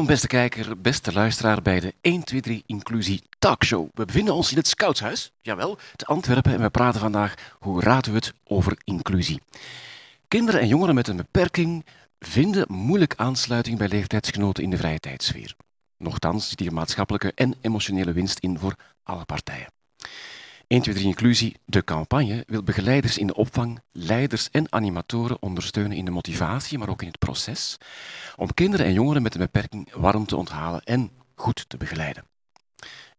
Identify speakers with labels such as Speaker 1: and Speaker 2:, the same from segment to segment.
Speaker 1: Welkom, beste kijker, beste luisteraar, bij de 123 Inclusie Talkshow. We bevinden ons in het Scoutshuis, jawel, te Antwerpen, en we praten vandaag hoe raden we het over inclusie. Kinderen en jongeren met een beperking vinden moeilijk aansluiting bij leeftijdsgenoten in de vrije tijdsfeer. Nochtans zit hier maatschappelijke en emotionele winst in voor alle partijen. 1, 2, 3 Inclusie, de campagne, wil begeleiders in de opvang, leiders en animatoren ondersteunen in de motivatie, maar ook in het proces, om kinderen en jongeren met een beperking warm te onthalen en goed te begeleiden.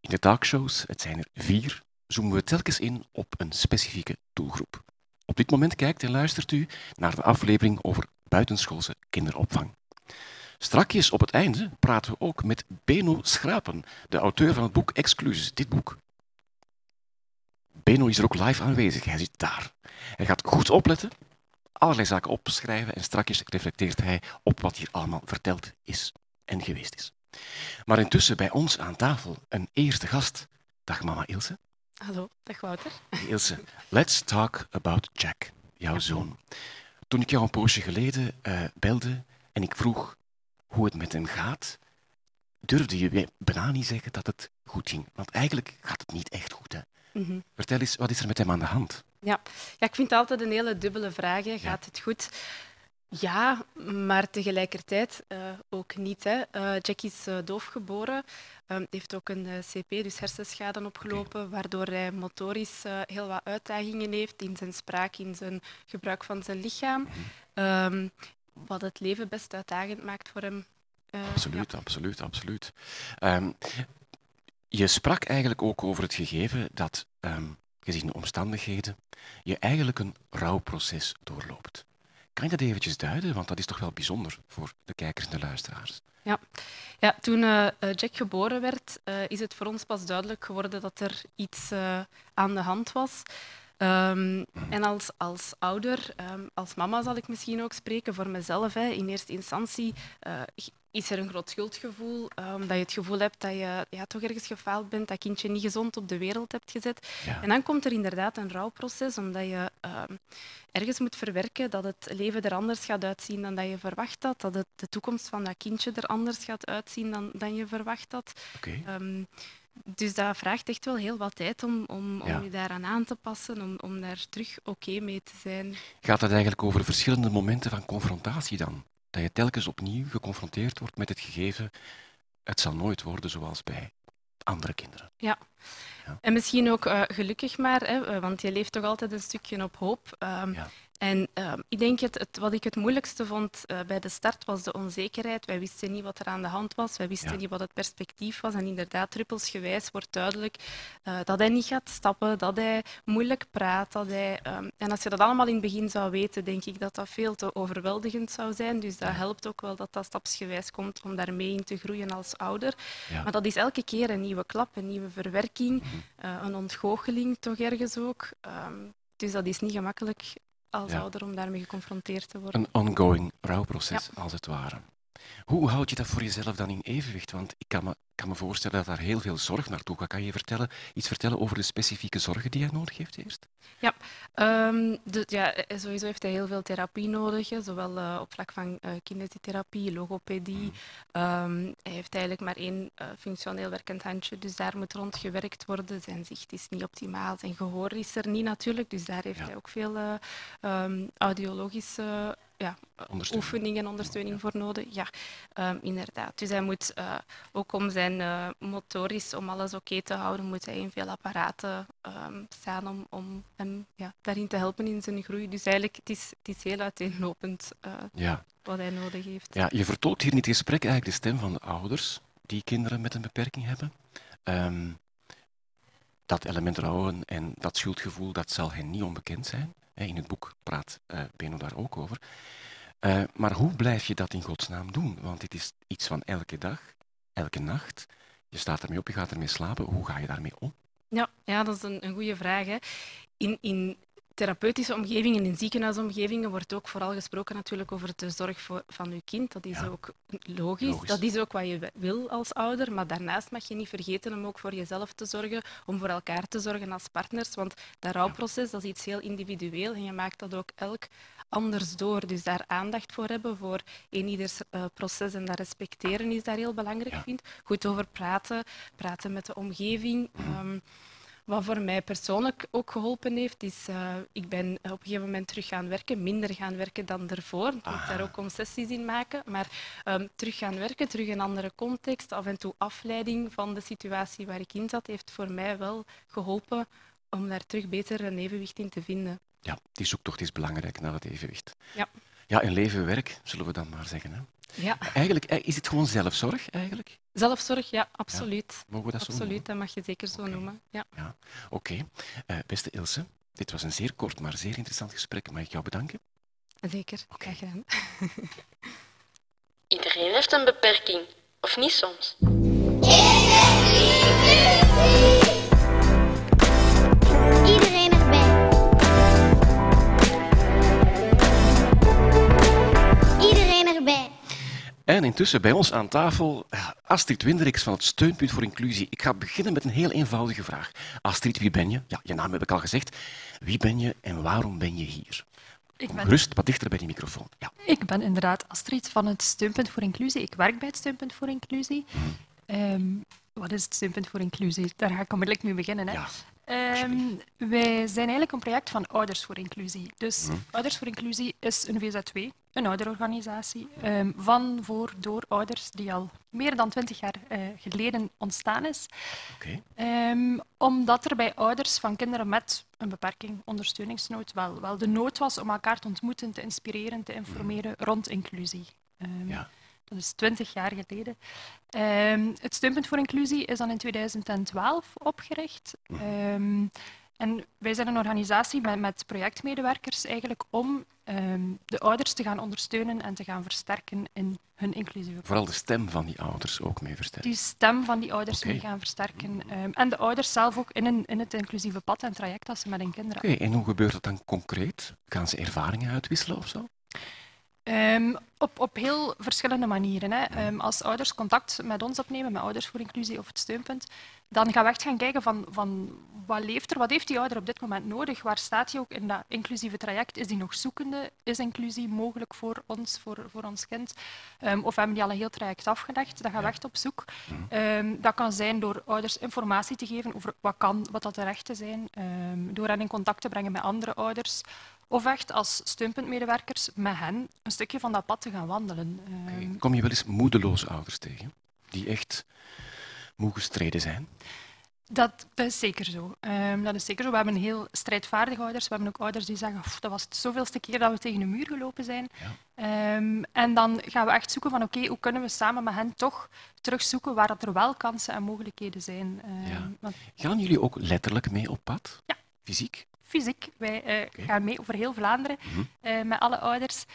Speaker 1: In de talkshows, het zijn er vier, zoomen we telkens in op een specifieke doelgroep. Op dit moment kijkt en luistert u naar de aflevering over buitenschoolse kinderopvang. Strakjes op het einde praten we ook met Beno Schrapen, de auteur van het boek Exclusies. Dit boek Beno is er ook live aanwezig. Hij zit daar. Hij gaat goed opletten, allerlei zaken opschrijven en strakjes reflecteert hij op wat hier allemaal verteld is en geweest is. Maar intussen bij ons aan tafel een eerste gast. Dag mama Ilse.
Speaker 2: Hallo, dag Wouter.
Speaker 1: Ilse, let's talk about Jack, jouw zoon. Toen ik jou een poosje geleden uh, belde en ik vroeg hoe het met hem gaat, durfde je bijna niet zeggen dat het goed ging. Want eigenlijk gaat het niet echt goed. Hè? Mhm. Vertel eens, wat is er met hem aan de hand?
Speaker 2: Ja. ja, ik vind het altijd een hele dubbele vraag. Gaat het goed? Ja, maar tegelijkertijd uh, ook niet. Hè. Uh, Jack is uh, doof geboren, um, heeft ook een CP, dus hersenschade opgelopen, waardoor hij motorisch heel wat uitdagingen heeft in zijn spraak, in zijn gebruik van zijn lichaam. Um, wat het leven best uitdagend maakt voor hem.
Speaker 1: absoluut, ja. absoluut, absoluut. Um, je sprak eigenlijk ook over het gegeven dat, um, gezien de omstandigheden, je eigenlijk een rouwproces doorloopt. Kan je dat eventjes duiden? Want dat is toch wel bijzonder voor de kijkers en de luisteraars.
Speaker 2: Ja, ja toen uh, Jack geboren werd, uh, is het voor ons pas duidelijk geworden dat er iets uh, aan de hand was. Um, en als, als ouder, um, als mama zal ik misschien ook spreken voor mezelf. Hè. In eerste instantie uh, is er een groot schuldgevoel, omdat je het gevoel hebt dat je ja, toch ergens gefaald bent, dat kindje niet gezond op de wereld hebt gezet. Ja. En dan komt er inderdaad een rouwproces, omdat je uh, ergens moet verwerken dat het leven er anders gaat uitzien dan dat je verwacht had, dat het, de toekomst van dat kindje er anders gaat uitzien dan, dan je verwacht had.
Speaker 1: Okay. Um,
Speaker 2: dus dat vraagt echt wel heel wat tijd om, om, om je daaraan aan te passen, om, om daar terug oké mee te zijn.
Speaker 1: Gaat het eigenlijk over verschillende momenten van confrontatie dan? Dat je telkens opnieuw geconfronteerd wordt met het gegeven, het zal nooit worden zoals bij andere kinderen.
Speaker 2: Ja. ja. En misschien ook uh, gelukkig maar, hè, want je leeft toch altijd een stukje op hoop. Um, ja. En uh, ik denk het, het, wat ik het moeilijkste vond uh, bij de start was de onzekerheid. Wij wisten niet wat er aan de hand was, wij wisten ja. niet wat het perspectief was. En inderdaad, druppelsgewijs wordt duidelijk uh, dat hij niet gaat stappen, dat hij moeilijk praat. Dat hij, um, en als je dat allemaal in het begin zou weten, denk ik dat dat veel te overweldigend zou zijn. Dus dat ja. helpt ook wel dat dat stapsgewijs komt om daarmee in te groeien als ouder. Ja. Maar dat is elke keer een nieuwe klap, een nieuwe verwerking, mm -hmm. een ontgoocheling toch ergens ook. Um, dus dat is niet gemakkelijk als ja. ouder om daarmee geconfronteerd te worden.
Speaker 1: Een ongoing rouwproces, ja. als het ware. Hoe houd je dat voor jezelf dan in evenwicht? Want ik kan me, kan me voorstellen dat daar heel veel zorg naartoe gaat. Kan je vertellen, iets vertellen over de specifieke zorgen die hij nodig heeft eerst?
Speaker 2: Ja, um, de, ja sowieso heeft hij heel veel therapie nodig, hè, zowel uh, op vlak van uh, logopedie. Mm. Um, hij heeft eigenlijk maar één uh, functioneel werkend handje, dus daar moet rond gewerkt worden. Zijn zicht is niet optimaal, zijn gehoor is er niet natuurlijk, dus daar heeft ja. hij ook veel um, audiologische ja, oefeningen en ondersteuning voor nodig. Ja, um, inderdaad. Dus hij moet uh, ook om zijn uh, motorisch, om alles oké okay te houden, moet hij in veel apparaten um, staan om, om hem ja, daarin te helpen in zijn groei. Dus eigenlijk, het is, het is heel uiteenlopend uh, ja. wat hij nodig heeft.
Speaker 1: Ja, je vertolkt hier in het gesprek eigenlijk de stem van de ouders die kinderen met een beperking hebben. Um, dat element rouwen en dat schuldgevoel, dat zal hen niet onbekend zijn. In het boek praat uh, Beno daar ook over. Uh, maar hoe blijf je dat in godsnaam doen? Want dit is iets van elke dag, elke nacht. Je staat ermee op, je gaat ermee slapen. Hoe ga je daarmee om?
Speaker 2: Ja, ja dat is een, een goede vraag. Hè. In, in therapeutische omgevingen, in ziekenhuisomgevingen, wordt ook vooral gesproken natuurlijk over de zorg voor, van uw kind. Dat is ook logisch. Dat is ook wat je wil als ouder. Maar daarnaast mag je niet vergeten om ook voor jezelf te zorgen, om voor elkaar te zorgen als partners. Want dat rouwproces dat is iets heel individueel en je maakt dat ook elk anders door. Dus daar aandacht voor hebben, voor een ieders uh, proces en dat respecteren is daar heel belangrijk, ja. vind Goed over praten, praten met de omgeving. Um, wat voor mij persoonlijk ook geholpen heeft, is uh, ik ben op een gegeven moment terug gaan werken, minder gaan werken dan daarvoor. Ik moet daar ook concessies in maken, maar um, terug gaan werken, terug in een andere context, af en toe afleiding van de situatie waar ik in zat, heeft voor mij wel geholpen om daar terug beter een evenwicht in te vinden.
Speaker 1: Ja, die zoektocht is belangrijk naar het evenwicht.
Speaker 2: Ja.
Speaker 1: Ja, een leven-werk, zullen we dan maar zeggen. Hè?
Speaker 2: Ja.
Speaker 1: Eigenlijk eh, is het gewoon zelfzorg, eigenlijk?
Speaker 2: Zelfzorg, ja, absoluut.
Speaker 1: Mogen we dat
Speaker 2: absoluut,
Speaker 1: zo noemen?
Speaker 2: dat mag je zeker zo noemen. Ja.
Speaker 1: ja. Oké. Okay. Uh, beste Ilse, dit was een zeer kort, maar zeer interessant gesprek. Mag ik jou bedanken?
Speaker 2: Zeker, okay. graag gedaan.
Speaker 3: Iedereen heeft een beperking, of niet soms?
Speaker 1: En intussen bij ons aan tafel Astrid Winderiks van het Steunpunt voor Inclusie. Ik ga beginnen met een heel eenvoudige vraag. Astrid, wie ben je? Ja, je naam heb ik al gezegd. Wie ben je en waarom ben je hier?
Speaker 4: Ik ben...
Speaker 1: gerust wat dichter bij die microfoon. Ja.
Speaker 4: Ik ben inderdaad Astrid van het Steunpunt voor Inclusie. Ik werk bij het Steunpunt voor Inclusie. Um, wat is het Steunpunt voor Inclusie? Daar ga ik onmiddellijk mee beginnen. Hè.
Speaker 1: Ja,
Speaker 4: um, wij zijn eigenlijk een project van Ouders voor Inclusie. Dus mm. Ouders voor Inclusie is een VZW, een ouderorganisatie, um, van, voor, door ouders die al meer dan twintig jaar uh, geleden ontstaan is.
Speaker 1: Okay.
Speaker 4: Um, omdat er bij ouders van kinderen met een beperking, ondersteuningsnood, wel, wel de nood was om elkaar te ontmoeten, te inspireren, te informeren mm. rond inclusie.
Speaker 1: ja.
Speaker 4: Dat is twintig jaar geleden. Het Steunpunt voor Inclusie is dan in 2012 opgericht. Um, en wij zijn een organisatie met, met projectmedewerkers eigenlijk om um, de ouders te gaan ondersteunen en te gaan versterken in hun inclusieve
Speaker 1: Vooral de stem van die ouders ook mee versterken.
Speaker 4: Die stem van die ouders
Speaker 1: okay.
Speaker 4: mee gaan versterken. en de ouders zelf ook in, een, in het inclusieve pad en traject als ze met hun kinderen...
Speaker 1: Oké, okay, en hoe gebeurt dat dan concreet? Gaan ze ervaringen uitwisselen of zo?
Speaker 4: Um, op, op heel verschillende manieren. Hè. Um, als ouders contact met ons opnemen, met Ouders voor Inclusie of het Steunpunt, dan gaan we echt gaan kijken van, van wat leeft er, wat heeft die ouder op dit moment nodig, waar staat hij ook in dat inclusieve traject, is die nog zoekende, is inclusie mogelijk voor ons, voor, voor ons kind, um, of hebben die al een heel traject afgelegd, dan gaan we echt op zoek. dat kan zijn door ouders informatie te geven over wat kan, wat dat de rechten zijn, door hen in contact te brengen met andere ouders, of echt als steunpuntmedewerkers met hen een stukje van dat pad te gaan wandelen.
Speaker 1: Okay. Kom je wel eens moedeloze ouders tegen, die echt moe gestreden zijn?
Speaker 4: Dat, dat, is zeker zo. Um, dat is zeker zo. We hebben heel strijdvaardige ouders. We hebben ook ouders die zeggen, dat was het zoveelste keer dat we tegen een muur gelopen zijn.
Speaker 1: Ja.
Speaker 4: Um, en dan gaan we echt zoeken van, oké, okay, hoe kunnen we samen met hen toch terugzoeken waar dat er wel kansen en mogelijkheden zijn. Um,
Speaker 1: ja. Gaan jullie ook letterlijk mee op pad?
Speaker 4: Ja.
Speaker 1: Fysiek?
Speaker 4: Fysiek. Wij okay. gaan mee over heel Vlaanderen
Speaker 1: mm -hmm.
Speaker 4: uh, met alle ouders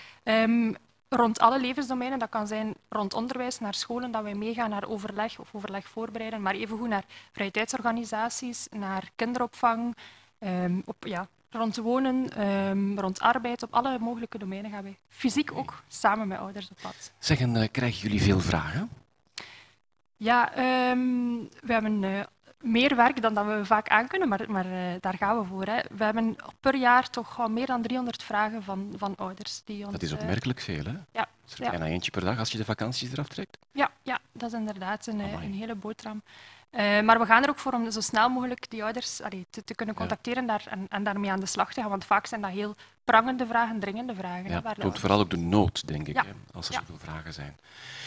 Speaker 4: rond alle levensdomeinen. Dat kan zijn rond onderwijs, naar scholen, dat wij meegaan naar overleg of overleg voorbereiden, maar evengoed naar vrije tijdsorganisaties, naar kinderopvang, um, op, ja, rond wonen, um, rond arbeid, op alle mogelijke domeinen gaan wij fysiek ook samen met ouders op pad.
Speaker 1: Zeg, en uh, krijgen jullie veel vragen?
Speaker 4: Ja, um, we hebben uh, meer werk dan dat we vaak aankunnen, maar, maar uh, daar gaan we voor. Hè. We hebben per jaar toch al meer dan 300 vragen van, van ouders. Die ons,
Speaker 1: dat is opmerkelijk veel, hè?
Speaker 4: Ja.
Speaker 1: Is er bijna eentje per dag als je de vakanties eraf trekt.
Speaker 4: Ja, ja dat is inderdaad een, een hele boterham. Uh, maar we gaan er ook voor om zo snel mogelijk die ouders allee, te, te, kunnen contacteren ja. daar, en, en, daarmee aan de slag te gaan. Want vaak zijn dat heel prangende vragen, dringende vragen.
Speaker 1: Ja,
Speaker 4: het
Speaker 1: toont vooral ook de nood, denk ik,
Speaker 4: ja.
Speaker 1: hè, als er zoveel vragen zijn.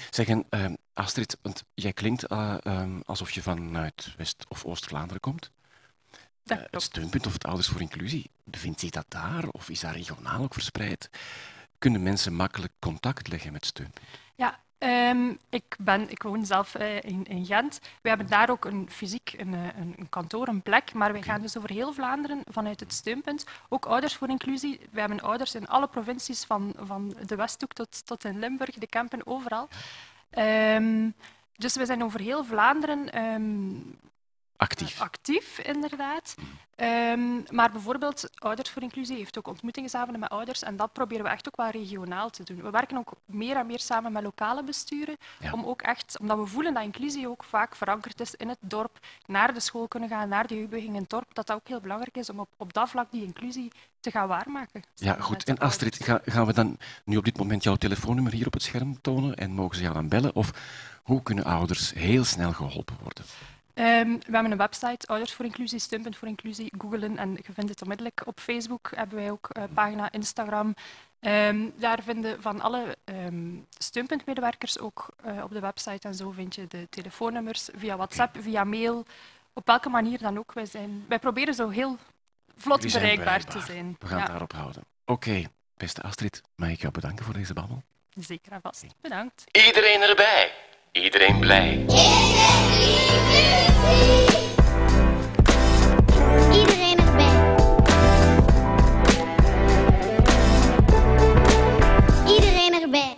Speaker 1: Zeggen, uh, Astrid, want jij klinkt uh, um, alsof je vanuit West- of Oost-Vlaanderen komt. Uh, het steunpunt of het Ouders voor Inclusie, bevindt zich dat daar of is dat regionaal ook verspreid? Kunnen mensen makkelijk contact leggen met steunpunt?
Speaker 4: Ja, um, ik, ben, ik woon zelf uh, in, in, Gent. We hebben daar ook een fysiek een, een, een kantoor, een plek, maar wij gaan dus over heel Vlaanderen vanuit het steunpunt. Ook Ouders voor Inclusie. We hebben ouders in alle provincies, van, van de Westhoek tot, tot in Limburg, de Kempen, overal. Um, dus we zijn over heel Vlaanderen um,
Speaker 1: actief.
Speaker 4: Uh, actief, inderdaad. Um, maar bijvoorbeeld, Ouders voor Inclusie heeft ook ontmoetingsavonden met ouders en dat proberen we echt ook wel regionaal te doen. We werken ook meer en meer samen met lokale besturen, om ook echt, omdat we voelen dat inclusie ook vaak verankerd is in het dorp, naar de school kunnen gaan, naar de jeugdbeweging in het dorp, dat dat ook heel belangrijk is om op, op dat vlak die inclusie te gaan waarmaken.
Speaker 1: Ja, goed. En Astrid, gaan we dan nu op dit moment jouw telefoonnummer hier op het scherm tonen en mogen ze jou dan bellen? Of hoe kunnen ouders heel snel geholpen worden?
Speaker 4: Um, we hebben een website, Ouders voor Inclusie, Steunpunt voor Inclusie, googelen en je vindt het onmiddellijk. Op Facebook hebben wij ook een pagina, Instagram. Um, daar vinden van alle um, steunpuntmedewerkers ook uh, op de website en zo vind je de telefoonnummers via WhatsApp, via mail, op welke manier dan ook. Wij, zijn, wij proberen zo heel vlot bereikbaar, te zijn.
Speaker 1: We gaan het daarop houden. Oké, beste Astrid, mag ik jou bedanken voor deze babbel?
Speaker 4: Zeker en vast. Bedankt.
Speaker 1: Iedereen erbij. Iedereen blij.
Speaker 5: Iedereen erbij. Iedereen erbij.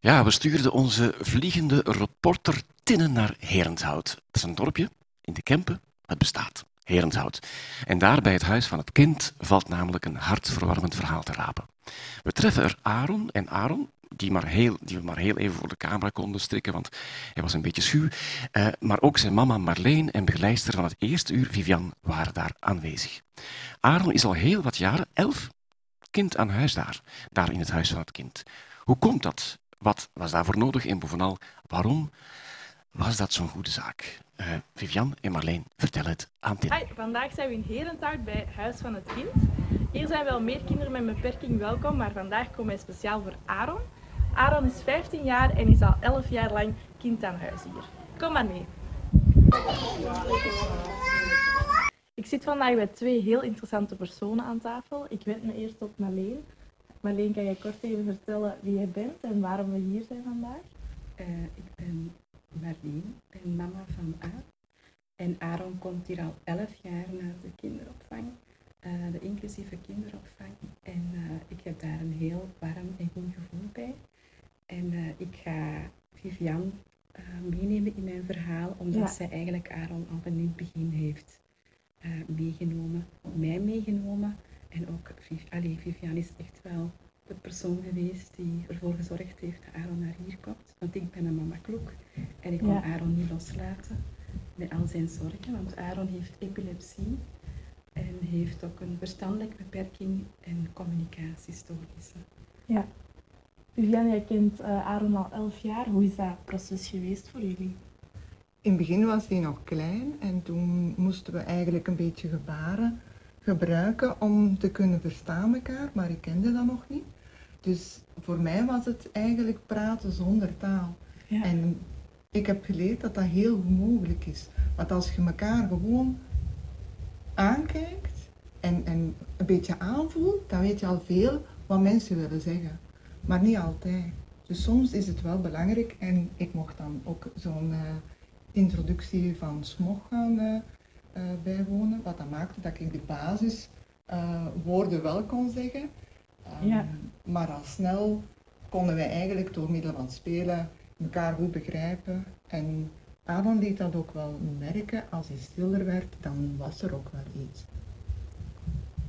Speaker 1: Ja, we stuurden onze vliegende reporter Tinnen naar Herenshout. Dat is een dorpje in de Kempen. Het bestaat. Herenshout. En daar bij het huis van het kind valt namelijk een hartverwarmend verhaal te rapen. We treffen er Aaron en Aaron, die, maar heel, die we maar heel even voor de camera konden strikken, want hij was een beetje schuw. Uh, maar ook zijn mama Marleen en begeleidster van het eerste uur, Vivian, waren daar aanwezig. Aaron is al heel wat jaren, elf, kind aan huis daar, daar in het huis van het kind. Hoe komt dat? Wat was daarvoor nodig en bovenal, waarom was dat zo'n goede zaak? Uh, Vivian en Marleen, vertel het aan Tim.
Speaker 6: Hi, vandaag zijn we in Herenthout bij Huis van het Kind. Hier zijn wel meer kinderen met een beperking welkom, maar vandaag komen wij speciaal voor Aaron. Aaron is 15 jaar en is al 11 jaar lang kind aan huis hier. Kom maar mee. Ik zit vandaag bij twee heel interessante personen aan tafel. Ik wend me eerst op Marleen. Marleen, kan jij kort even vertellen wie jij bent en waarom we hier zijn vandaag?
Speaker 7: Uh, ik ben Marleen, ben mama van Aap. En Aaron komt hier al 11 jaar naar de kinderopvang, uh, de inclusieve kinderopvang. En uh, ik heb daar een heel warm en goed gevoel bij. En uh, ik ga Vivian uh, meenemen in mijn verhaal, omdat ja. zij eigenlijk Aaron al van het begin heeft uh, meegenomen, mij meegenomen. En ook Allee, Vivian is echt wel de persoon geweest die ervoor gezorgd heeft dat Aaron naar hier komt. Want ik ben een mama klok en ik kon ja. Aaron niet loslaten met al zijn zorgen, want Aaron heeft epilepsie en heeft ook een verstandelijke beperking en communicatiestoornissen.
Speaker 6: Ja. Viviane, jij kent uh, Aaron al elf jaar. Hoe is dat proces geweest voor jullie?
Speaker 8: In het begin was hij nog klein en toen moesten we eigenlijk een beetje gebaren gebruiken om te kunnen verstaan elkaar, maar ik kende dat nog niet. Dus voor mij was het eigenlijk praten zonder taal. Ja. En ik heb geleerd dat dat heel mogelijk is. Want als je elkaar gewoon aankijkt en, en een beetje aanvoelt, dan weet je al veel wat mensen willen zeggen maar niet altijd. Dus soms is het wel belangrijk en ik mocht dan ook zo'n uh, introductie van smog gaan uh, uh, bijwonen, wat dat maakte dat ik de basis woorden wel kon zeggen. Um, ja. Maar al snel konden wij eigenlijk door middel van spelen elkaar goed begrijpen. En Aaron liet dat ook wel merken, als hij stiller werd, dan was er ook wel iets.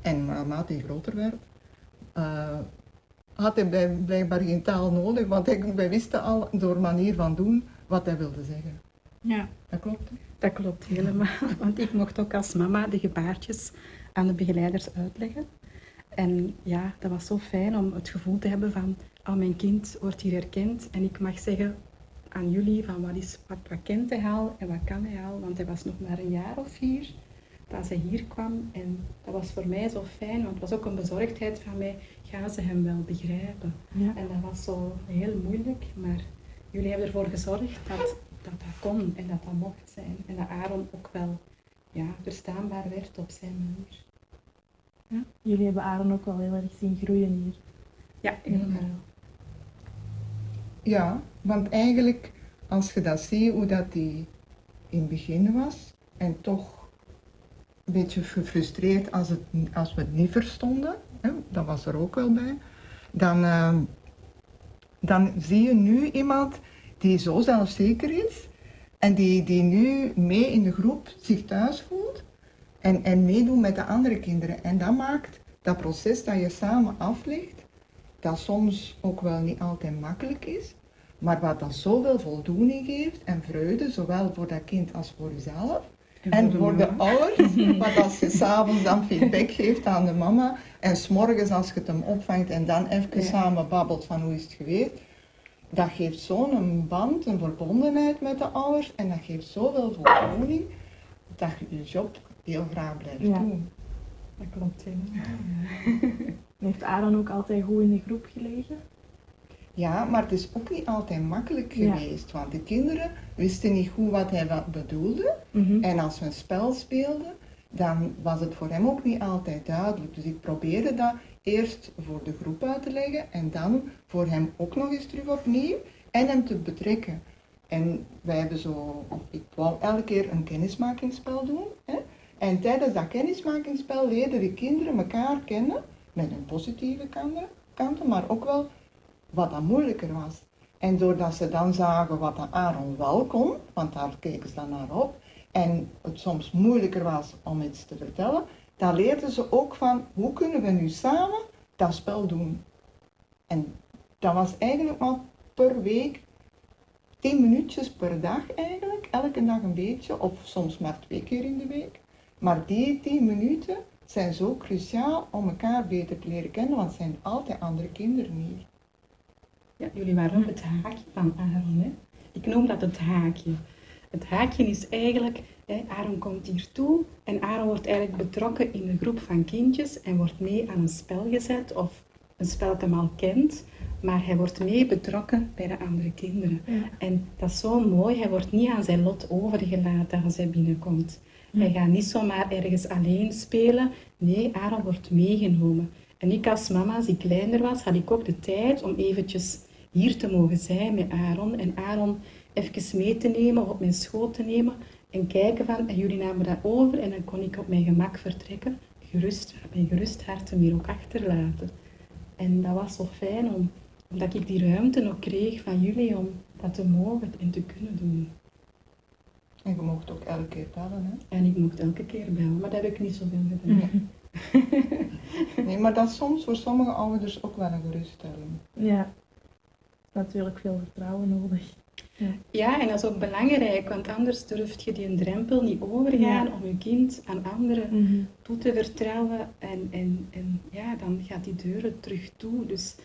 Speaker 8: En naarmate hij groter werd, had hij blijkbaar geen taal nodig, want hij, wij wisten al door manier van doen wat hij wilde zeggen.
Speaker 7: Ja.
Speaker 8: Dat klopt?
Speaker 7: Dat klopt helemaal, want ik mocht ook als mama de gebaartjes aan de begeleiders uitleggen. En ja, dat was zo fijn om het gevoel te hebben van, oh, mijn kind wordt hier herkend en ik mag zeggen aan jullie van wat, is, wat, wat kent hij al en wat kan hij al, want hij was nog maar een jaar of vier dat hij hier kwam. En dat was voor mij zo fijn, want het was ook een bezorgdheid van mij, gaan ze hem wel begrijpen? Ja. En dat was zo heel moeilijk, maar jullie hebben ervoor gezorgd dat dat, dat kon en dat dat mocht zijn. En dat Aaron ook wel ja, verstaanbaar werd op zijn manier.
Speaker 6: Ja. Jullie hebben Aaron ook wel heel erg zien groeien hier.
Speaker 7: Ja, helemaal.
Speaker 8: Ja, want eigenlijk als je dat ziet, hoe dat die in het begin was en toch een beetje gefrustreerd als, het, als we het niet verstonden. Hè, dat was er ook wel bij. Dan, uh, dan zie je nu iemand die zo zelfzeker is en die, die nu mee in de groep zich thuis voelt. En, en meedoen met de andere kinderen. En dat maakt dat proces dat je samen aflegt, dat soms ook wel niet altijd makkelijk is, maar wat dan zoveel voldoening geeft en vreugde, zowel voor dat kind als voor jezelf. En, voor de ouders, want als je s'avonds dan feedback geeft aan de mama en s'morgens als je het hem opvangt en dan even samen babbelt van hoe is het geweest, dat geeft zo'n band, een verbondenheid met de ouders en dat geeft zoveel voldoening dat je je job heel graag blijft doen.
Speaker 9: Dat klopt, ja. Heeft Aaron ook altijd goed in de groep gelegen?
Speaker 8: Ja, maar het is ook niet altijd makkelijk geweest, want de kinderen wisten niet goed wat hij wat bedoelde.
Speaker 9: Mhm.
Speaker 8: En als we een spel speelden, dan was het voor hem ook niet altijd duidelijk. Dus ik probeerde dat eerst voor de groep uit te leggen en dan voor hem ook nog eens terug opnieuw en hem te betrekken. En wij hebben zo, ik wou elke keer een kennismakingsspel doen. Hè? En tijdens dat kennismakingsspel leerden de kinderen elkaar kennen, met hun positieve kanten, maar ook wel wat dan moeilijker was. En doordat ze dan zagen wat Aaron wel kon, want daar keken ze dan naar op, en het soms moeilijker was om iets te vertellen, dan leerden ze ook van hoe kunnen we nu samen dat spel doen. En dat was eigenlijk maar per week tien minuutjes per dag eigenlijk, elke dag een beetje, of soms maar twee keer in de week. Maar die tien minuten zijn zo cruciaal om elkaar beter te leren kennen, want het zijn altijd andere kinderen hier.
Speaker 7: Ja, jullie waren op het haakje van Aaron. Hè? Ik noem dat het haakje. Het haakje is eigenlijk, hè, Aaron komt hier toe en Aaron wordt eigenlijk betrokken in een groep van kindjes en wordt mee aan een spel gezet of een spel dat hem al kent, maar hij wordt mee betrokken bij de andere kinderen. En dat is zo mooi, hij wordt niet aan zijn lot overgelaten als hij binnenkomt. Hij gaat niet zomaar ergens alleen spelen, nee, Aaron wordt meegenomen. En ik als mama, als ik kleiner was, had ik ook de tijd om eventjes hier te mogen zijn met Aaron. En Aaron even mee te nemen of op mijn schoot te nemen. En kijken van, en jullie namen dat over en dan kon ik op mijn gemak vertrekken. Gerust, mijn gerust hart hem hier ook achterlaten. En dat was zo fijn, om, omdat ik die ruimte nog kreeg van jullie om dat te mogen en te kunnen doen.
Speaker 8: En je mocht ook elke keer bellen, hè?
Speaker 7: En ik mocht elke keer bellen, maar dat heb ik niet zoveel gedaan.
Speaker 8: Nee. nee, maar dat is soms voor sommige ouders ook wel een geruststelling.
Speaker 9: Ja, natuurlijk veel vertrouwen nodig.
Speaker 7: Ja. ja, en dat is ook belangrijk, want anders durf je die drempel niet overgaan om je kind aan anderen
Speaker 9: Mhm.
Speaker 7: toe te vertrouwen. En, en, en ja, dan gaat die deuren terug toe. Dus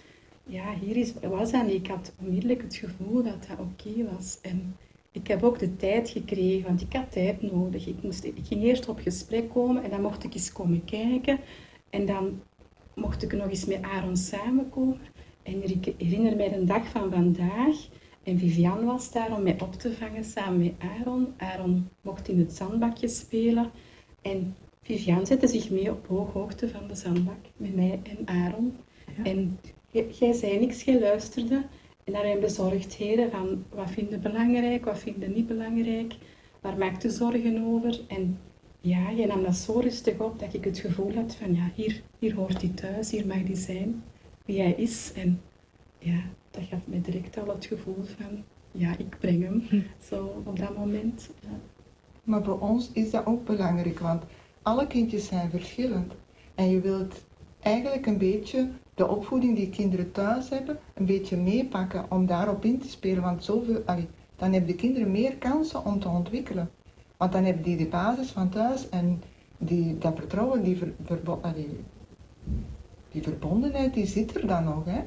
Speaker 7: ja, hier is, was dat niet. Ik had onmiddellijk het gevoel dat dat oké was. En ik heb ook de tijd gekregen, want ik had tijd nodig. Ik, moest, ik ging eerst op gesprek komen en dan mocht ik eens komen kijken. En dan mocht ik nog eens met Aaron samenkomen. En ik herinner mij de dag van vandaag. En Vivian was daar om mij op te vangen samen met Aaron. Aaron mocht in het zandbakje spelen. En Vivian zette zich mee op hooghoogte van de zandbak met mij en Aaron. En jij zei niks, jij luisterde. En naar mijn bezorgdheden van wat vinden belangrijk, wat vinden niet belangrijk. Waar maakt u zorgen over? En ja, jij nam dat zo rustig op dat ik het gevoel had van ja, hier, hier hoort hij thuis, hier mag hij zijn, wie hij is. En ja, dat gaf mij direct al het gevoel van ja, ik breng hem. Zo op dat moment. Ja.
Speaker 8: Maar voor ons is dat ook belangrijk, want alle kindjes zijn verschillend. En je wilt eigenlijk een beetje de opvoeding die kinderen thuis hebben, een beetje meepakken om daarop in te spelen. Want zoveel, allee, dan hebben de kinderen meer kansen om te ontwikkelen. Want dan hebben die de basis van thuis en die, dat vertrouwen, die, ver, allee, die verbondenheid, die zit er dan nog. Hè?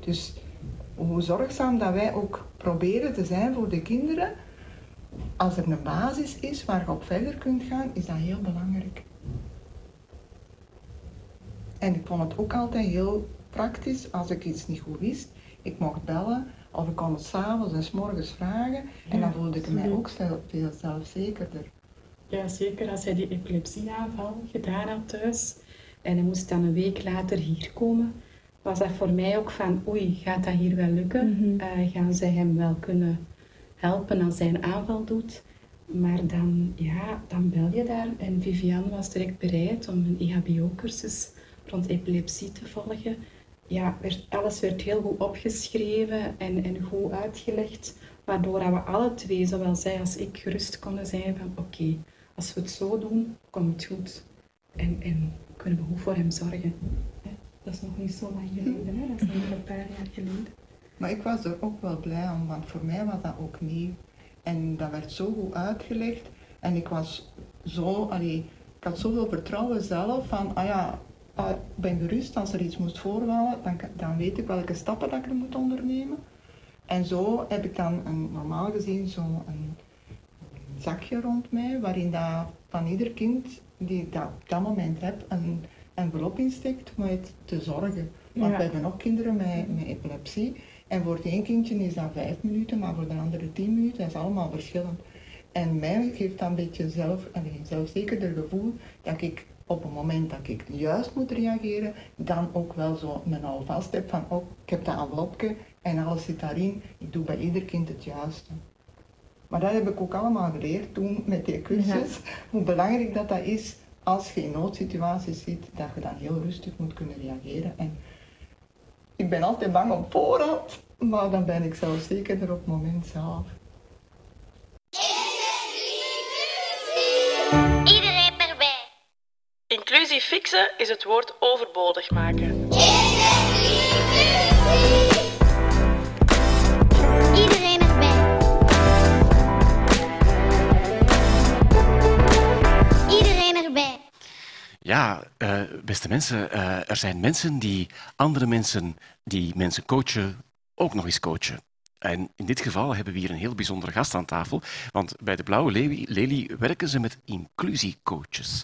Speaker 8: Dus hoe zorgzaam dat wij ook proberen te zijn voor de kinderen, als er een basis is waar je op verder kunt gaan, is dat heel belangrijk. En ik vond het ook altijd heel praktisch als ik iets niet goed wist. Ik mocht bellen of ik kon het s'avonds en s morgens vragen en dan voelde ik mij ook veel zelfzekerder.
Speaker 7: Ja, zeker als hij die epilepsieaanval gedaan had thuis en hij moest dan een week later hier komen, was dat voor mij ook van oei, gaat dat hier wel lukken?
Speaker 9: Mhm.
Speaker 7: Uh, gaan zij hem wel kunnen helpen als hij een aanval doet? Maar dan, ja, dan bel je daar en Vivian was direct bereid om een EHBO-cursus rond epilepsie te volgen. Ja, werd, alles werd heel goed opgeschreven en, en goed uitgelegd, waardoor we alle twee, zowel zij als ik, gerust konden zijn van oké, als we het zo doen, komt het goed. En, en kunnen we voor hem zorgen. Dat is nog niet zo lang geleden, hè? dat is nog een paar jaar geleden.
Speaker 8: Maar ik was er ook wel blij om, want voor mij was dat ook nieuw. En dat werd zo goed uitgelegd. En ik was zo, allee, ik had zoveel vertrouwen zelf van, ah ja, ah, ik ben gerust als er iets moet voorvallen, dan, dan weet ik welke stappen dat ik er moet ondernemen. En zo heb ik dan een, normaal gezien zo'n zakje rond mij, waarin dat van ieder kind die dat op dat moment heb, een envelop insteekt om het te zorgen. Want we hebben ook kinderen met, met epilepsie. En voor het één kindje is dat vijf minuten, maar voor de andere tien minuten, dat is allemaal verschillend. En mij geeft dat een beetje zelf, allez, zelfzekerder gevoel dat ik op het moment dat ik juist moet reageren, dan ook wel zo een alvast heb van, oh, ik heb dat envelopje en alles zit daarin. Ik doe bij ieder kind het juiste. Maar dat heb ik ook allemaal geleerd toen met die cursus, hoe belangrijk dat dat is als je in noodsituaties zit, dat je dan heel rustig moet kunnen reageren. En ik ben altijd bang op voorhand, maar dan ben ik zelf zeker er op het moment zelf.
Speaker 5: Iedereen erbij.
Speaker 3: Inclusie fixen is het woord overbodig maken.
Speaker 1: Ja, uh, beste mensen, uh, er zijn mensen die andere mensen die mensen coachen ook nog eens coachen. En in dit geval hebben we hier een heel bijzondere gast aan tafel, want bij de Blauwe Lelie werken ze met inclusiecoaches.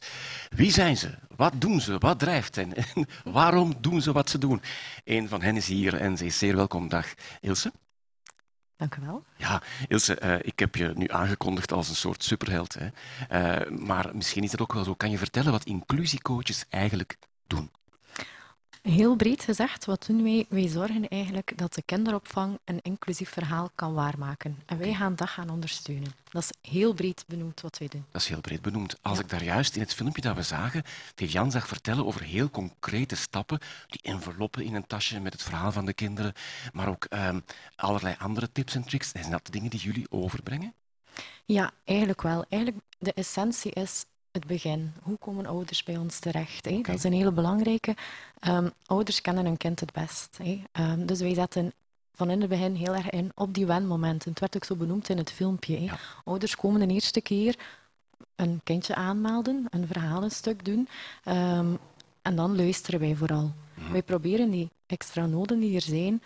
Speaker 1: Wie zijn ze? Wat doen ze? Wat drijft hen? En waarom doen ze wat ze doen? Een van hen is hier en ze is zeer welkom. Dag Ilse.
Speaker 10: Dank u wel.
Speaker 1: Ja, Ilse, uh, ik heb je nu aangekondigd als een soort superheld. Hè. Uh, maar misschien is het ook wel zo. Kan je vertellen wat inclusiecoaches eigenlijk doen?
Speaker 10: Heel breed gezegd, wat doen wij? Wij zorgen eigenlijk dat de kinderopvang een inclusief verhaal kan waarmaken. En wij gaan dat gaan ondersteunen. Dat is heel breed benoemd wat wij doen.
Speaker 1: Dat is heel breed benoemd. Als ja. ik daar juist in het filmpje dat we zagen, Vivian zag vertellen over heel concrete stappen, die enveloppen in een tasje met het verhaal van de kinderen, maar ook um, allerlei andere tips en tricks. Zijn dat de dingen die jullie overbrengen?
Speaker 10: Ja, eigenlijk wel. Eigenlijk de essentie is het begin. Hoe komen ouders bij ons terecht? Hè? Okay. Dat is een hele belangrijke. Um, ouders kennen hun kind het best. Hè? Um, dus wij zetten van in het begin heel erg in op die wenmomenten. Het werd ook zo benoemd in het filmpje. Hè? Ja. Ouders komen de eerste keer een kindje aanmelden, een verhalenstuk doen. Um, en dan luisteren wij vooral. Mm. Wij proberen die extra noden die er zijn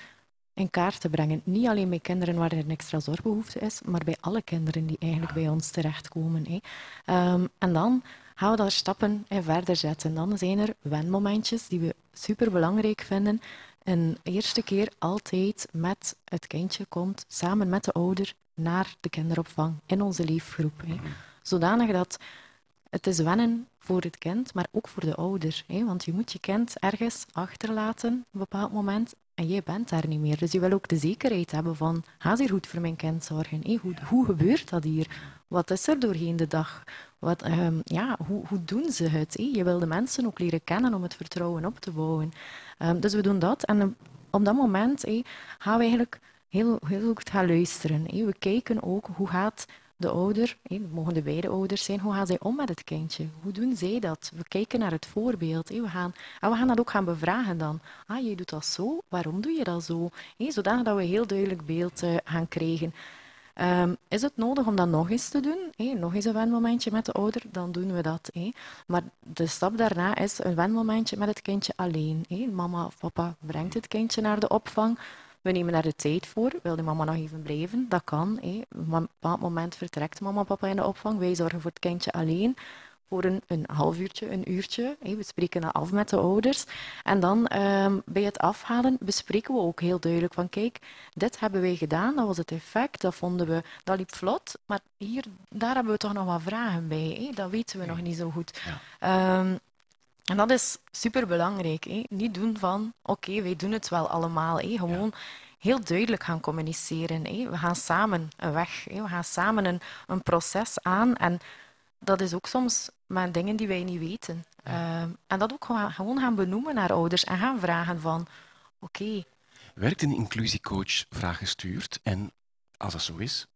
Speaker 10: in kaart te brengen. Niet alleen bij kinderen waar er een extra zorgbehoefte is, maar bij alle kinderen die eigenlijk bij ons terechtkomen. Hè. Um, en dan gaan we daar stappen in verder zetten. Dan zijn er wenmomentjes die we superbelangrijk vinden. Een eerste keer altijd met het kindje komt, samen met de ouder, naar de kinderopvang in onze leefgroep. Hè. Zodanig dat het is wennen voor het kind, maar ook voor de ouder. Hè? Want je moet je kind ergens achterlaten op een bepaald moment en jij bent daar niet meer. Dus je wil ook de zekerheid hebben van, ga hier goed voor mijn kind zorgen? Hey, hoe, hoe gebeurt dat hier? Wat is er doorheen de dag? Wat, um, ja, hoe, hoe doen ze het? Hey, je wil de mensen ook leren kennen om het vertrouwen op te bouwen. Um, dus we doen dat. En um, op dat moment hey, gaan we eigenlijk heel, heel goed gaan luisteren. We kijken ook hoe gaat de ouder, mogen de beide ouders zijn, hoe gaan zij om met het kindje? Hoe doen zij dat? We kijken naar het voorbeeld. We gaan, en we gaan dat ook gaan bevragen dan. Ah, je doet dat zo, waarom doe je dat zo? Zodanig dat we een heel duidelijk beeld uh, gaan krijgen. Um, is het nodig om dat nog eens te doen? Nog eens een wenmomentje met de ouder, dan doen we dat. Maar de stap daarna is een wenmomentje met het kindje alleen. Mama of papa brengt het kindje naar de opvang. We nemen daar de tijd voor. Wil de mama nog even blijven? Dat kan. Hé. Op een bepaald moment vertrekt mama en papa in de opvang. Wij zorgen voor het kindje alleen voor een, een half uurtje, een uurtje. We spreken dat af met de ouders. En dan um, bij het afhalen bespreken we ook heel duidelijk van kijk, dit hebben wij gedaan, dat was het effect, dat vonden we, dat liep vlot, maar hier, daar hebben we toch nog wat vragen bij. Dat weten we nog niet zo goed. Ja. Um, en dat is superbelangrijk. Niet doen van, oké, okay, wij doen het wel allemaal. Hè? Gewoon heel duidelijk gaan communiceren. Hè? We gaan samen een weg, hè? we gaan samen een, een proces aan. En dat is ook soms met dingen die wij niet weten. Ja. Uh, en dat ook gewoon gaan benoemen naar ouders en gaan vragen van, oké. Okay.
Speaker 1: Werkt een inclusiecoach vraaggestuurd? En als dat zo is,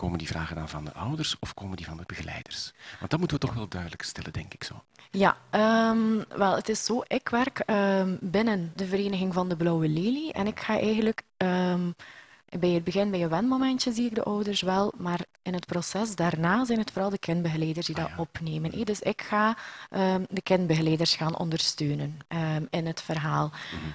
Speaker 1: Komen die vragen dan van de ouders of komen die van de begeleiders? Want dat moeten we toch wel duidelijk stellen, denk ik zo.
Speaker 10: Ja, ehm, wel, het is zo. Ik werk ehm, binnen de vereniging van de Blauwe Lelie en ik ga eigenlijk ehm, bij het begin, bij een wenmomentje, zie ik de ouders wel, maar in het proces daarna zijn het vooral de kindbegeleiders die
Speaker 1: Ah,
Speaker 10: dat opnemen. hè. Dus ik ga de kindbegeleiders gaan ondersteunen in het verhaal.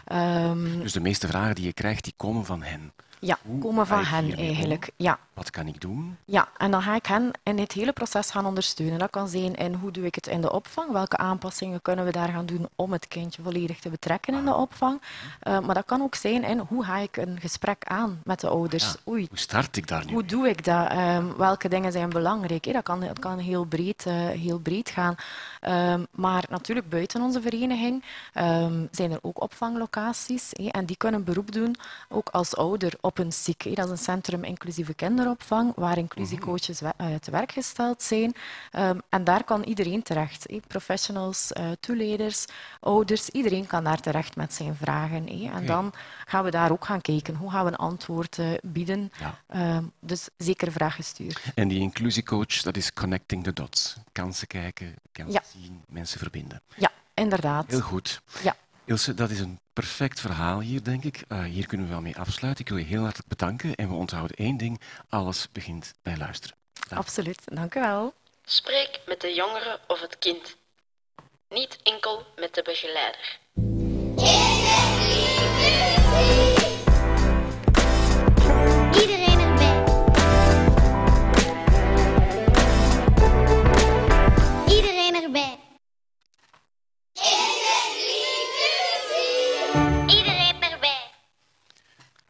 Speaker 10: Ehm,
Speaker 1: Dus de meeste vragen die je krijgt, die komen van hen.
Speaker 10: Ja,
Speaker 1: Hoe
Speaker 10: komen van hen eigenlijk. Ja,
Speaker 1: Wat kan ik doen?
Speaker 10: ja, en dan ga ik hen in het hele proces gaan ondersteunen. Dat kan zijn in hoe doe ik het in de opvang, welke aanpassingen kunnen we daar gaan doen om het kindje volledig te betrekken in de opvang. Eh, maar dat kan ook zijn in hoe ga ik een gesprek aan met de ouders.
Speaker 1: Ja,
Speaker 10: Oei,
Speaker 1: Hoe start ik daar nu?
Speaker 10: hoe doe ik dat? Ehm, welke dingen zijn belangrijk? Dat, kan, dat kan heel breed, eh, heel breed gaan. Ehm, maar natuurlijk buiten onze vereniging ehm, zijn er ook opvanglocaties. en die kunnen beroep doen, ook als ouder, op Dat is een Centrum Inclusieve Kinderopvang, waar inclusiecoaches we- eh, te werk gesteld zijn. Ehm, en daar kan iedereen terecht. Professionals, eh, toeleiders, ouders, iedereen kan daar terecht met zijn vragen. En dan gaan we daar ook gaan kijken. Hoe gaan we een antwoord eh, bieden?
Speaker 1: Ja.
Speaker 10: Ehm, dus zeker vraag gestuurd.
Speaker 1: En die inclusiecoach, dat is connecting the dots. Kansen kijken, kansen
Speaker 10: Ja.
Speaker 1: zien, mensen verbinden.
Speaker 10: Ja, inderdaad.
Speaker 1: Heel goed.
Speaker 10: Ja.
Speaker 1: Ilse, dat is een perfect verhaal hier, denk ik. Eh, hier kunnen we wel mee afsluiten. Ik wil je heel hartelijk bedanken. En we onthouden één ding. Alles begint bij luisteren.
Speaker 10: Absoluut, dank u wel.
Speaker 3: Spreek met de jongere of het kind. Niet enkel met de begeleider.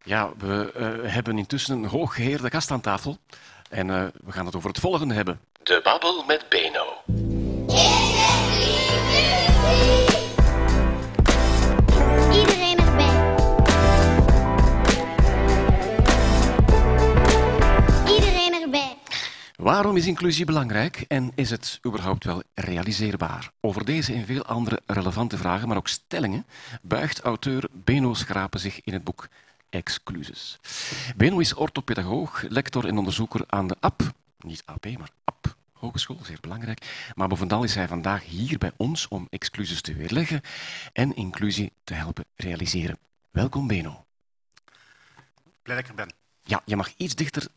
Speaker 1: Ja, we eh, hebben intussen een hooggeheerde gast aan tafel. En eh, we gaan het over het volgende hebben. De babbel met Beno.
Speaker 5: Iedereen erbij. Iedereen erbij.
Speaker 1: Waarom is inclusie belangrijk en is het überhaupt wel realiseerbaar? Over deze en veel andere relevante vragen, maar ook stellingen, buigt auteur Beno Schrapen zich in het boek Excluses. Beno is orthopedagoog, lector en onderzoeker aan de AP, niet AP, maar AP Hogeschool, zeer belangrijk. Maar bovenal is hij vandaag hier bij ons om exclusies te weerleggen en inclusie te helpen realiseren. Welkom Beno.
Speaker 11: Blij dat ik er ben.
Speaker 1: Ja, je mag iets dichter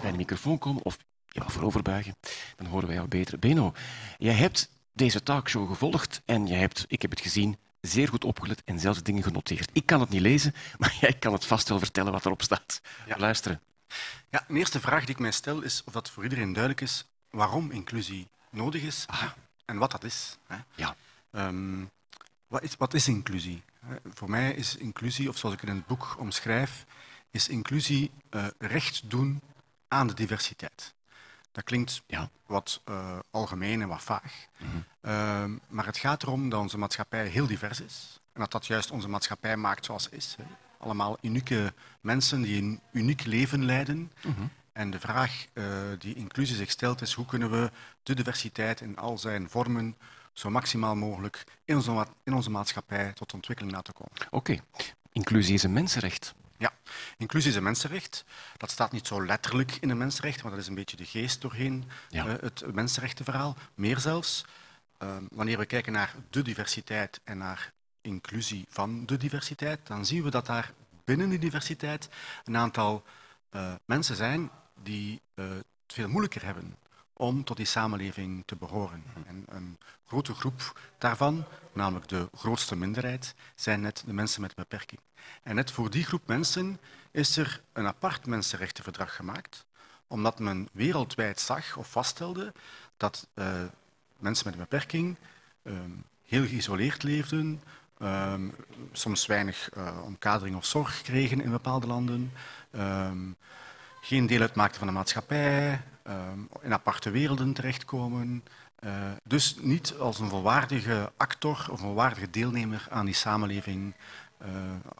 Speaker 1: bij de microfoon komen of je mag vooroverbuigen. Dan horen wij jou beter. Beno, jij hebt deze talkshow gevolgd en jij hebt, ik heb het gezien, zeer goed opgelet en zelfs dingen genoteerd. Ik kan het niet lezen, maar jij kan het vast wel vertellen wat erop staat.
Speaker 11: Ja.
Speaker 1: Luisteren.
Speaker 11: Ja, een eerste vraag die ik mij stel is of dat voor iedereen duidelijk is waarom inclusie nodig is en wat dat is. Hè.
Speaker 1: Ja.
Speaker 11: Ehm, wat, is wat is inclusie? Hè, Voor mij is inclusie, of zoals ik het in het boek omschrijf, is inclusie eh, recht doen aan de diversiteit. Dat klinkt
Speaker 1: Ja.
Speaker 11: wat eh, algemeen en wat vaag.
Speaker 1: Mhm.
Speaker 11: Ehm, maar het gaat erom dat onze maatschappij heel divers is. En dat dat juist onze maatschappij maakt zoals ze is. Hè. Allemaal unieke mensen die een uniek leven leiden.
Speaker 1: Mhm.
Speaker 11: En de vraag eh, die inclusie zich stelt is hoe kunnen we de diversiteit in al zijn vormen zo maximaal mogelijk in onze, ma- in onze maatschappij tot ontwikkeling laten komen.
Speaker 1: Oké. Inclusie is een mensenrecht.
Speaker 11: Ja, inclusie is een mensenrecht. Dat staat niet zo letterlijk in een mensenrecht, maar dat is een beetje de geest doorheen
Speaker 1: Ja.
Speaker 11: eh, het mensenrechtenverhaal. Meer zelfs, eh, wanneer we kijken naar de diversiteit en naar inclusie van de diversiteit, dan zien we dat daar binnen die diversiteit een aantal eh, mensen zijn die eh, het veel moeilijker hebben om tot die samenleving te behoren. En een grote groep daarvan, namelijk de grootste minderheid, zijn net de mensen met een beperking. En net voor die groep mensen is er een apart mensenrechtenverdrag gemaakt, omdat men wereldwijd zag of vaststelde dat eh, mensen met een beperking ehm, heel geïsoleerd leefden, ehm, soms weinig eh, omkadering of zorg kregen in bepaalde landen, ehm, geen deel uitmaakten van de maatschappij, in aparte werelden terechtkomen. eh, dus niet als een volwaardige actor of een volwaardige deelnemer aan die samenleving eh,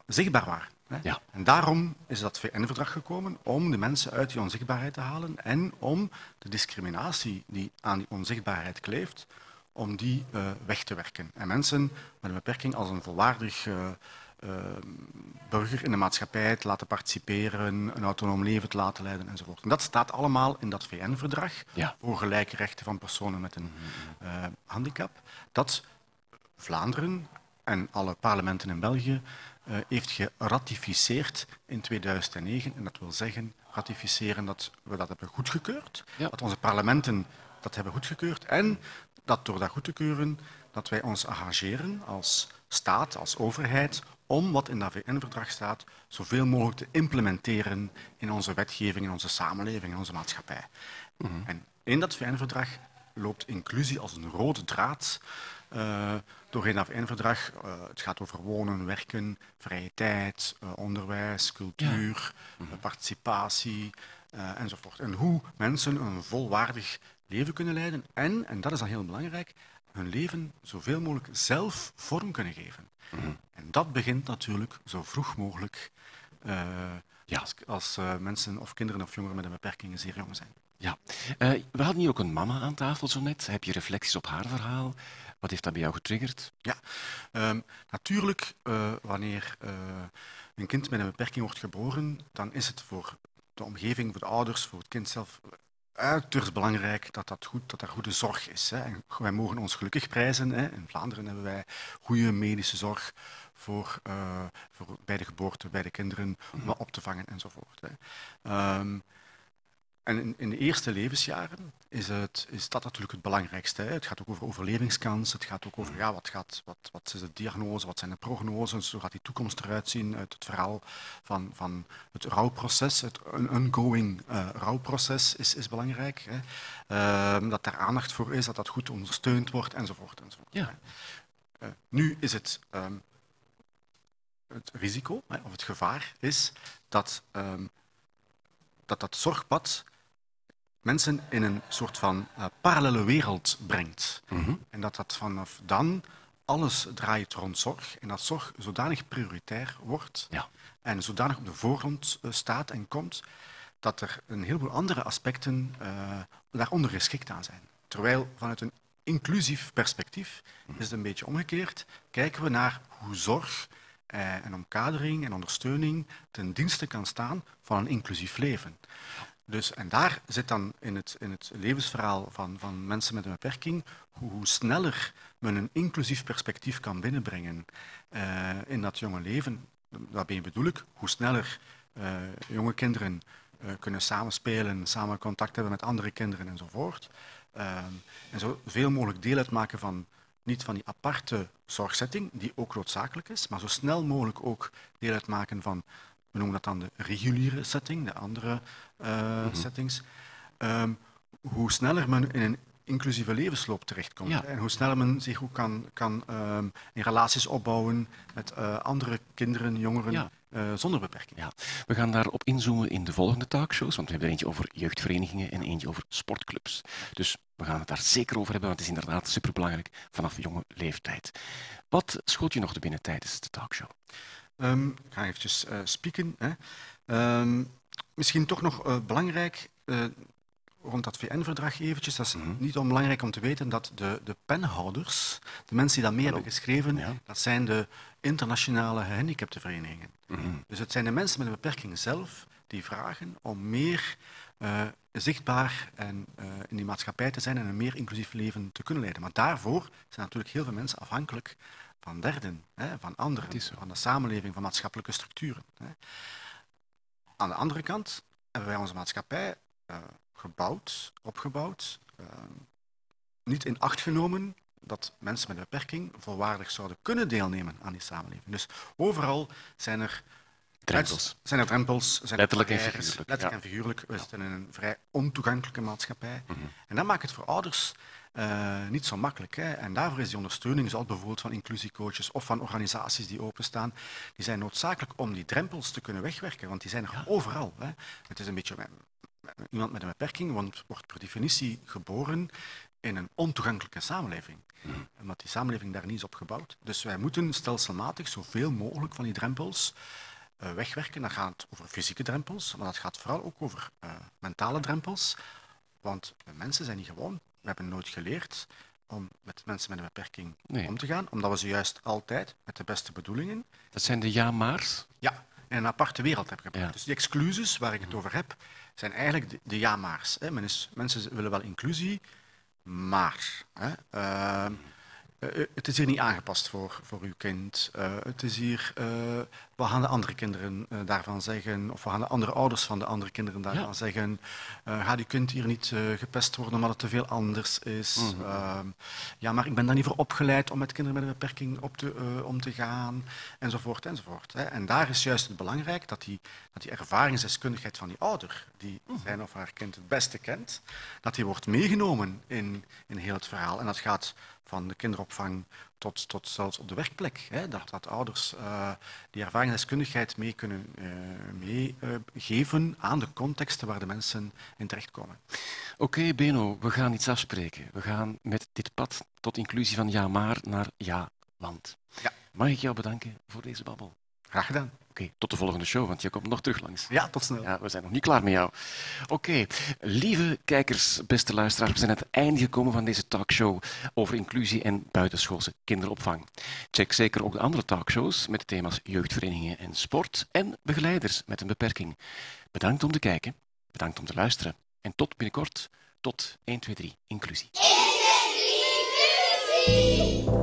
Speaker 11: zichtbaar waren. Hè.
Speaker 1: Ja.
Speaker 11: En daarom is dat VN-verdrag gekomen om de mensen uit die onzichtbaarheid te halen en om de discriminatie die aan die onzichtbaarheid kleeft, om die eh, weg te werken. En mensen met een beperking als een volwaardig burger in de maatschappij te laten participeren, een autonoom leven te laten leiden enzovoort. En dat staat allemaal in dat VN-verdrag voor gelijke rechten van personen met een uh, handicap, dat Vlaanderen en alle parlementen in België uh, heeft geratificeerd in 2009. En dat wil zeggen ratificeren dat we dat hebben goedgekeurd, dat onze parlementen dat hebben goedgekeurd en dat door dat goed te keuren dat wij ons arrangeren als staat, als overheid, om wat in dat VN-verdrag staat zoveel mogelijk te implementeren in onze wetgeving, in onze samenleving, in onze maatschappij. Mm -hmm. En in dat VN-verdrag loopt inclusie als een rode draad uh, doorheen dat VN-verdrag. Uh, het gaat over wonen, werken, vrije tijd, uh, onderwijs, cultuur, ja. -hmm. participatie enzovoort. En hoe mensen een volwaardig leven kunnen leiden en, en dat is dan heel belangrijk, hun leven zoveel mogelijk zelf vorm kunnen geven. Mm -hmm. En dat begint natuurlijk zo vroeg mogelijk uh, ja. als, als uh, mensen of kinderen of jongeren met een beperking zeer jong zijn.
Speaker 1: Ja, uh, we hadden hier ook een mama aan tafel zo net. Heb je reflecties op haar verhaal? Wat heeft dat bij jou getriggerd?
Speaker 11: Ja, um, natuurlijk, wanneer een kind met een beperking wordt geboren, dan is het voor de omgeving, voor de ouders, voor het kind zelf uiterst belangrijk dat, dat, goed, dat er goede zorg is. Hè. En wij mogen ons gelukkig prijzen. Hè. In Vlaanderen hebben wij goede medische zorg voor, uh, voor bij de geboorte, bij de kinderen, om dat op te vangen enzovoort. Hè. Um, en in, de eerste levensjaren is, het, is dat natuurlijk het belangrijkste. Hè. Het gaat ook over overlevingskans, het gaat ook over ja, wat, gaat, wat, wat is de diagnose, wat zijn de prognoses, hoe gaat die toekomst eruit zien uit het verhaal van, van het rouwproces. Het ongoing uh, rouwproces is, is belangrijk. Hè. Uh, dat daar aandacht voor is, dat dat goed ondersteund wordt enzovoort. enzovoort
Speaker 1: ja.
Speaker 11: uh, nu is het, um, het risico hè, of het gevaar is dat um, dat, dat zorgpad mensen in een soort van uh, parallele wereld brengt.
Speaker 1: Mm -hmm.
Speaker 11: En dat dat vanaf dan alles draait rond zorg en dat zorg zodanig prioritair wordt
Speaker 1: ja.
Speaker 11: en zodanig op de voorgrond uh, staat en komt, dat er een heleboel andere aspecten uh, daaronder geschikt aan zijn. Terwijl vanuit een inclusief perspectief mm -hmm. is het een beetje omgekeerd. Kijken we naar hoe zorg en omkadering en ondersteuning ten dienste kan staan van een inclusief leven. Dus, en daar zit dan in het, in het levensverhaal van, van mensen met een beperking hoe, sneller men een inclusief perspectief kan binnenbrengen uh, in dat jonge leven. Daarbij bedoel ik hoe sneller uh, jonge kinderen uh, kunnen samenspelen, samen contact hebben met andere kinderen enzovoort. en zo veel mogelijk deel uitmaken van niet van die aparte zorgsetting, die ook noodzakelijk is, maar zo snel mogelijk ook deel uitmaken van we noemen dat dan de reguliere setting, de andere mm -hmm. settings. Um, hoe sneller men in een inclusieve levensloop terechtkomt.
Speaker 1: Ja.
Speaker 11: En hoe sneller men zich ook kan, kan um, in relaties opbouwen met uh, andere kinderen, jongeren.
Speaker 1: Ja.
Speaker 11: Uh, zonder beperking.
Speaker 1: Ja. We gaan daarop inzoomen in de volgende talkshows, want we hebben er eentje over jeugdverenigingen en eentje over sportclubs. Dus we gaan het daar zeker over hebben, want het is inderdaad superbelangrijk vanaf jonge leeftijd. Wat schoot je nog te binnen tijdens de talkshow?
Speaker 11: Um, ik ga eventjes uh, spieken. Hè. Um, misschien toch nog uh, belangrijk, uh, rond dat VN-verdrag eventjes, dat is mm -hmm. niet onbelangrijk om te weten dat de, de penhouders, de mensen die dat mee hebben geschreven, ja. dat zijn de internationale gehandicaptenverenigingen.
Speaker 1: Mm -hmm.
Speaker 11: Dus het zijn de mensen met een beperking zelf die vragen om meer uh, zichtbaar en, uh, in die maatschappij te zijn en een meer inclusief leven te kunnen leiden. Maar daarvoor zijn natuurlijk heel veel mensen afhankelijk van derden, hè, van anderen, van de samenleving, van maatschappelijke structuren. Hè. Aan de andere kant hebben wij onze maatschappij uh, gebouwd, opgebouwd, uh, niet in acht genomen dat mensen met een beperking volwaardig zouden kunnen deelnemen aan die samenleving. Dus overal zijn er
Speaker 1: drempels.
Speaker 11: Zijn er drempels zijn
Speaker 1: letterlijk
Speaker 11: er
Speaker 1: en figuurlijk.
Speaker 11: Letterlijk
Speaker 1: ja.
Speaker 11: en figuurlijk. We zitten in een vrij ontoegankelijke maatschappij.
Speaker 1: Mm -hmm.
Speaker 11: En dat maakt het voor ouders uh, niet zo makkelijk. Hè. En daarvoor is die ondersteuning, zoals bijvoorbeeld van inclusiecoaches of van organisaties die openstaan, die zijn noodzakelijk om die drempels te kunnen wegwerken, want die zijn er ja. overal. Hè. Het is een beetje iemand met een beperking want, wordt per definitie geboren in een ontoegankelijke samenleving.
Speaker 1: Mm.
Speaker 11: Omdat die samenleving daar niet is op gebouwd. Dus wij moeten stelselmatig zoveel mogelijk van die drempels uh, wegwerken. Dat gaat over fysieke drempels, maar dat gaat vooral ook over uh, mentale drempels. Want mensen zijn niet gewoon we hebben nooit geleerd om met mensen met een beperking
Speaker 1: Nee.
Speaker 11: om te gaan, omdat we ze juist altijd met de beste bedoelingen
Speaker 1: Dat zijn de ja-maars.
Speaker 11: ja, in een aparte wereld hebben gebracht.
Speaker 1: Ja.
Speaker 11: Dus die exclusies waar ik het over heb, zijn eigenlijk de, de ja-maars. mensen willen wel inclusie, maar hè, ehm, eh, het is hier niet aangepast voor, voor uw kind. Eh, het is hier, eh, wat gaan de andere kinderen eh, daarvan zeggen? Of wat gaan de andere ouders van de andere kinderen daarvan
Speaker 1: Ja.
Speaker 11: zeggen? Eh, gaat uw kind hier niet eh, gepest worden omdat het te veel anders is?
Speaker 1: Mhm.
Speaker 11: Ehm, ja, maar ik ben daar niet voor opgeleid om met kinderen met een beperking op te, eh, om te gaan, enzovoort, enzovoort. Hè. En daar is juist het belangrijk dat die, dat die ervaringsdeskundigheid van die ouder, die zijn of haar kind het beste kent, dat die wordt meegenomen in, in heel het verhaal. En dat gaat van de kinderopvang tot, tot zelfs op de werkplek. Hè. Dat, dat ouders eh, die ervaringsdeskundigheid mee kunnen eh, meegeven aan de contexten waar de mensen in terechtkomen.
Speaker 1: Oké, Beno, we gaan iets afspreken. We gaan met dit pad tot inclusie van ja maar naar ja want.
Speaker 11: Ja.
Speaker 1: Mag ik jou bedanken voor deze babbel?
Speaker 11: Graag gedaan.
Speaker 1: Oké, tot de volgende show, want je komt nog terug langs.
Speaker 11: Ja, tot snel.
Speaker 1: Ja, we zijn nog niet klaar met jou. Oké, lieve kijkers, beste luisteraars, we zijn aan het einde gekomen van deze talkshow over inclusie en buitenschoolse kinderopvang. Check zeker ook de andere talkshows met de thema's jeugdverenigingen en sport en begeleiders met een beperking. Bedankt om te kijken, bedankt om te luisteren en tot binnenkort, tot 1, 2, 3, inclusie.
Speaker 5: Inclusie!